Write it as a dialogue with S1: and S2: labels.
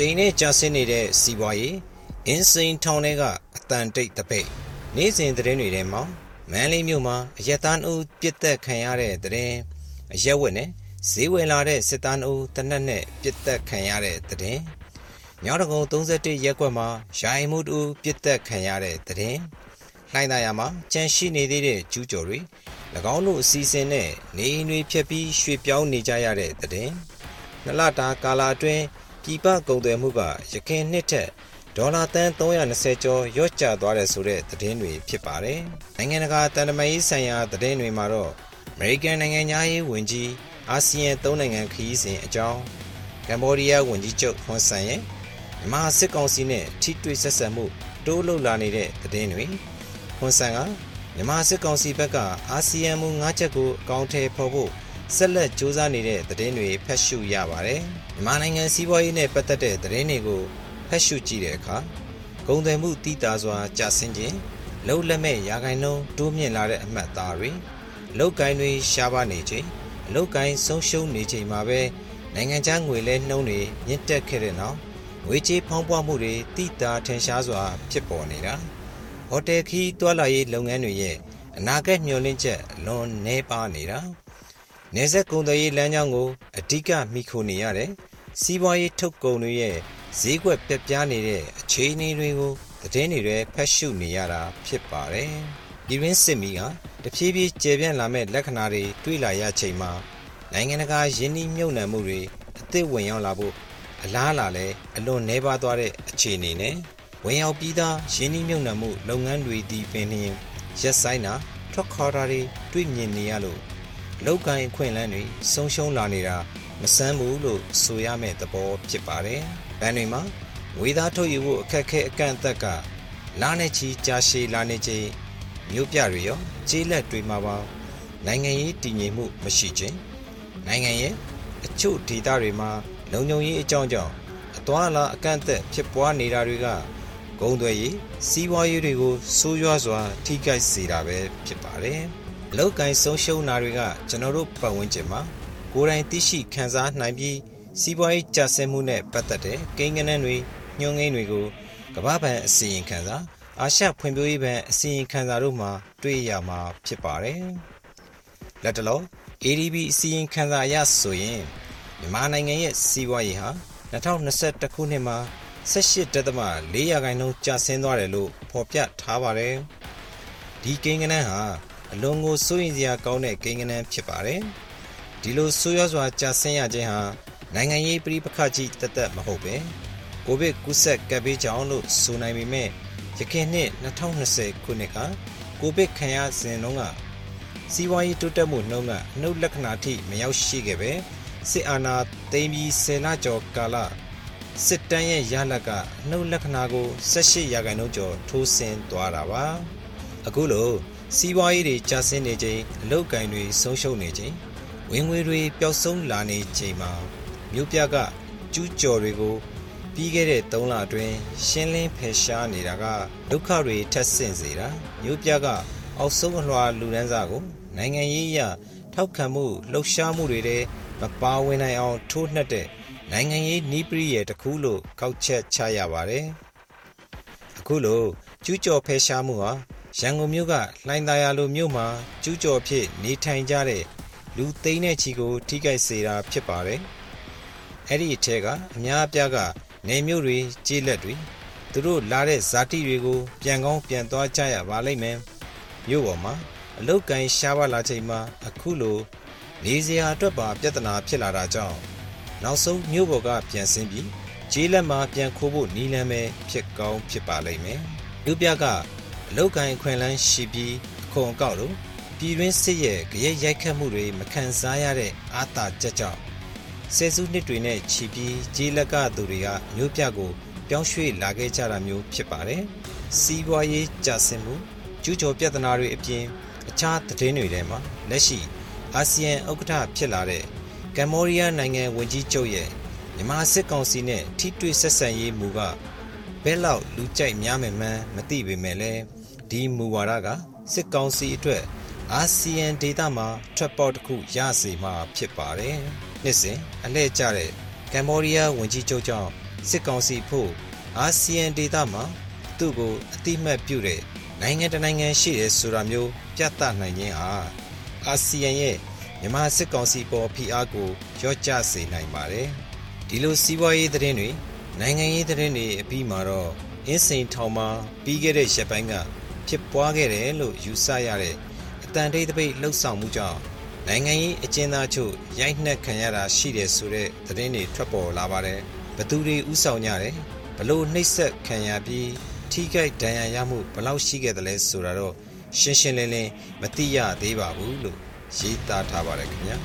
S1: ရှိန်နဲ့ကြာဆင်းနေတဲ့စီးပွားရေးအင်းစိန်ထောင်ထဲကအတန်တိတ်တပိတ်နေ့စဉ်သတင်းတွေထဲမှာမန်းလေးမြို့မှာအရက်သားအုပ်ပြစ်တက်ခံရတဲ့သတင်းအရက်ဝက်နဲ့ဈေးဝင်လာတဲ့စစ်သားအုပ်တနက်နဲ့ပြစ်တက်ခံရတဲ့သတင်းမြောက်တကုံ31ရက်ကွက်မှာရိုင်မှုတူပြစ်တက်ခံရတဲ့သတင်းလှိုင်းသာယာမှာကြန့်ရှိနေသေးတဲ့ကျူးကျော်တွေ၎င်းတို့အစီအစဉ်နဲ့နေအိမ်တွေဖြတ်ပြီးရွှေ့ပြောင်းနေကြရတဲ့သတင်းနလတာကာလာအတွင်း ပြည်ပကုန်သွယ်မှုကရခိုင်နှစ်ထက်ဒေါ်လာတန်320ကျော်ရော့ကျသွားတယ်ဆိုတဲ့သတင်းတွေဖြစ်ပါတယ်။နိုင်ငံတကာတန်တမာရေးဆိုင်ရာသတင်းတွေမှာတော့အမေရိကန်နိုင်ငံသားရေးဝန်ကြီးအာဆီယံ၃နိုင်ငံခရီးစဉ်အကြောင်းကမ္ဘောဒီးယားဝန်ကြီးချုပ်ဟွန်ဆန်ရဲ့မြန်မာစစ်ကောင်စီနဲ့ထိတွေ့ဆက်ဆံမှုတိုးလှုပ်လာနေတဲ့သတင်းတွေဟွန်ဆန်ကမြန်မာစစ်ကောင်စီဘက်ကအာဆီယံမူ၅ချက်ကိုအကောင့်ထဲဖော်ဖို့ ဆက်လက်စ조사နေတဲ့သတင်းတွေဖတ်ရှုရပါတယ်မြန်မာနိုင်ငံစီးပွားရေးနဲ့ပတ်သက်တဲ့သတင်းတွေကိုဖတ်ရှုကြည့်တဲ့အခါဂုံတယ်မှုတည်တာစွာကြာဆင်းခြင်းလှုပ်လက်မဲ့ရာဂိုင်နှုန်းတိုးမြင့်လာတဲ့အမှတ်အသားတွေလောက်ကိုင်းတွေရှားပါနေခြင်းအလောက်ကိုင်းဆုံးရှုံးနေချိန်မှာပဲနိုင်ငံခြားငွေလဲနှုန်းတွေမြင့်တက်ခဲ့တဲ့နောက်ငွေကြေးဖောင်းပွားမှုတွေတည်တာထင်ရှားစွာ ဖြစ်ပေါ်နေတာဟိုတယ်ခီးတွာလာရေးလုပ်ငန်းတွေရဲ့အနာဂတ်မျှော်လင့်ချက်လွန်နေပါနေတာ နေဆက်ကုန်သွယ်ရေးလမ်းကြောင်းကိုအဓိကမိခိုနေရတဲ့စီးပွားရေးထုတ်ကုန်တွေရဲ့ဈေးကွက်ပြက်ပြားနေတဲ့အခြေအနေတွေကိုသတင်းတွေဖတ်ရှုနေရတာဖြစ်ပါတယ်။ဒီရင်းစစ်မီကတဖြည်းဖြည်းကျေပြန့်လာမဲ့လက္ခဏာတွေတွေ့လာရချိန်မှာနိုင်ငံတကာယင်းနှိမ့်မြုပ်နှံမှုတွေအသစ်ဝင်ရောက်လာဖို့အလားအလာလည်းအလွန်နှဲပါသွားတဲ့အခြေအနေနဲ့ဝင်ရောက်ပြီးသားယင်းနှိမ့်မြုပ်နှံမှုလုပ်ငန်းတွေဒီပင်လျင်ရက်ဆိုင်တာထွက်ခေါ်တာတွေတွေ့မြင်နေရလို့ လောက်ကိုင်းအခွင့်အလမ်းတွေဆုံးရှုံးလာနေတာမဆန်းဘူးလို့ဆိုရမယ့်သဘောဖြစ်ပါတယ်။ဘဏ်တွေမှာငွေသားထုတ်ယူဖို့အခက်အခဲအကန့်အသက်ကလာနေချီကြာရှည်လာနေချိန်မြို့ပြတွေရောကျေးလက်တွေမှာပါနိုင်ငံရေးတည်ငြိမ်မှုမရှိခြင်းနိုင်ငံရဲ့အချို့ဒေသတွေမှာလုံခြုံရေးအကြောင်းကြောင့်အသွာအလာအကန့်အသတ်ဖြစ်ပွားနေတာတွေကဂုံသွယ်ရေးစီးပွားရေးတွေကိုဆိုးရွားစွာထိခိုက်စေတာပဲဖြစ်ပါတယ်။ အလောက်ကိုင်းဆုံးရှုံးတာတွေကကျွန်တော်တို့ပတ်ဝန်းကျင်မှာကိုယ်တိုင်သိရှိခံစားနိုင်ပြီးစီးပွားရေးကျဆင်းမှုနဲ့ပတ်သက်တဲ့ကိန်းဂဏန်းတွေညွှန်းကိန်းတွေကိုကမ္ဘာ့ဘဏ်အစီရင်ခံစာအာရှဖွံ့ဖြိုးရေးဘဏ်အစီရင်ခံစာတို့မှာတွေ့ရမှာဖြစ်ပါတယ်။လက်တလော ADB အစီရင်ခံစာအရဆိုရင်မြန်မာနိုင်ငံရဲ့စီးပွားရေးဟာ2021ခုနှစ်မှာ18.4ရာခိုင်နှုန်းကျဆင်းသွားတယ်လို့ဖော်ပြထားပါတယ်။ဒီကိန်းဂဏန်းဟာ အလွန်ကိုစိုးရိမ်စရာကောင်းတဲ့ကိန်းဂဏန်းဖြစ်ပါတယ်။ဒီလိုဆိုးရွားစွာကျဆင်းရခြင်းဟာနိုင်ငံရေးပြည်ပခါကြီးတသက်မဟုတ်ပဲကိုဗစ်ကူးစက်ကပ်ဘေးကြောင့်လို့ဆိုနိုင်ပေမဲ့ရခိုင်နှစ်2020ခုနှစ်ကကိုဗစ်ခံရစဉ်တုန်းကစီးပွားရေးတိုးတက်မှုနှုန်းကအနှုတ်လက္ခဏာထိမရောက်ရှိခဲ့ပဲစစ်အာဏာသိမ်းပြီးဆယ်လကျော်ကာလစစ်တမ်းရဲ့ရလကအနှုတ်လက္ခဏာကို18ရာခိုင်နှုန်းကျော်ထိုးဆင်းသွားတာပါအခုလို စီးပွားရေးတွေကျဆင်းနေချိန်အလုတ်ကင်တွေဆုံးရှုံးနေချိန်ဝင်ငွေတွေပျောက်ဆုံးလာနေချိန်မှာမြို့ပြကကျူးကျော်တွေကိုပြီးခဲ့တဲ့3လအတွင်းရှင်းလင်းဖယ်ရှားနေတာကဒုက္ခတွေထက်ဆင့်စေတာမြို့ပြကအောက်ဆုံးအလွှာလူဒန်းစားကိုနိုင်ငံရေးအရထောက်ခံမှုလှုပ်ရှားမှုတွေထဲမပါဝင်နိုင်အောင်ထိုးနှက်တဲ့နိုင်ငံရေးနီးပရိရဲ့တခုလို့ကောက်ချက်ချရပါတယ်အခုလိုကျူးကျော်ဖယ်ရှားမှုဟာ ရန်ကုန်မြို့ကလှိုင်းသာယာလိုမြို့မှာကျူးကျော်ဖြစ်နေထိုင်ကြတဲ့လူသိန်းတဲ့ချီကို ထိခိုက်စေတာဖြစ်ပါတယ်အဲ့ဒီအထက်ကအများအပြားကနေမျိုးတွေကြေးလက်တွေသူတို့လာတဲ့ဇာတိတွေကိုပြန်ကောင်းပြန်သွားကြရပါလိမ့်မယ်မြို့ပေါ်မှာအလုတ်ကန်ရှားပါလာချိန်မှာအခုလိုနေစရာအတွက်ပါပြဿနာဖြစ်လာတာကြောင့်နောက်ဆုံးမြို့ပေါ်ကပြန်ဆင်းပြီးကြေးလက်မှာပြန်ခိုးဖို့နီးလန်းပဲဖြစ်ကောင်းဖြစ်ပါလိမ့်မယ်လူပြက အလုတ်ကန်ခွင်လန်းရှိပြီးအခွန်အကောက်လို့ပြည်တွင်းစစ်ရဲ့ကြရိုက်ရိုက်ခတ်မှုတွေမခံစားရတဲ့အာသာကြကြောင့်ဆယ်စုနှစ်တွေနဲ့ချီပြီးဂျေးလက်ကသူတွေကမျိုးပြကိုပြောင်းရွှေ့လာခဲ့ကြတာမျိုးဖြစ်ပါတယ်။စီးပွားရေးကျဆင်းမှုကျူးကျော်ပြဿနာတွေအပြင်အခြားသတင်းတွေထဲမှာလက်ရှိအာဆီယံဥက္ကဋ္ဌဖြစ်လာတဲ့ကမ္ဘောဒီးယားနိုင်ငံဝန်ကြီးချုပ်ရဲ့မြန်မာစစ်ကောင်စီနဲ့ထိတွေ့ဆက်ဆံရေးမူကဘယ်လောက်လူကြိုက်များမယ်မှန်းမသိပေမဲ့လည်း ဒီမူဝါဒကစစ်ကောင်စီအတွက်အာဆီယံဒေသမှာထွက်ပေါက်တစ်ခုရစေမှာဖြစ်ပါတယ်။နှစ်စဉ်အလှည့်ကျတဲ့ကမ္ဘောဒီးယားဝန်ကြီးချုပ်ကြောင့်စစ်ကောင်စီဖို့အာဆီယံဒေသမှာသူ့ကိုအတိမတ်ပြုတဲ့နိုင်ငံတစ်နိုင်ငံရှိတယ်ဆိုတာမျိုးပြသနိုင်ခြင်းဟာအာဆီယံရဲ့မြန်မာစစ်ကောင်စီပေါ်ဖိအားကိုကြော့ကျစေနိုင်ပါတယ်ဒီလိုစီးပွားရေးသတင်းတွေနိုင်ငံရေးသတင်းတွေအပြီးမှာတော့အင်းစိန်ထောင်မှာပြီးခဲ့တဲ့ရက်ပိုင်းက ဖြစ်ပွားခဲ့တယ်လို့ယူဆရတဲ့အတန်တိတ်တပိတ်လှုပ်ဆောင်မှုကြောင့်နိုင်ငံရေးအကျဉ်းသားချုပ်ရိုက်နှက်ခံရတာရှိတယ်ဆိုတဲ့သတင်းတွေထွက်ပေါ်လာပါတယ်ဘသူတွေဥဆောင်ကြတယ်ဘလို့နှိပ်စက်ခံရပြီးထိခိုက်ဒဏ်ရာရမှုဘလောက်ရှိခဲ့တယ်လဲဆိုတာတော့ရှင်းရှင်းလင်းလင်းမသိရသေးပါဘူးလို့ရေးသားထားပါတယ်ခင်ဗျာ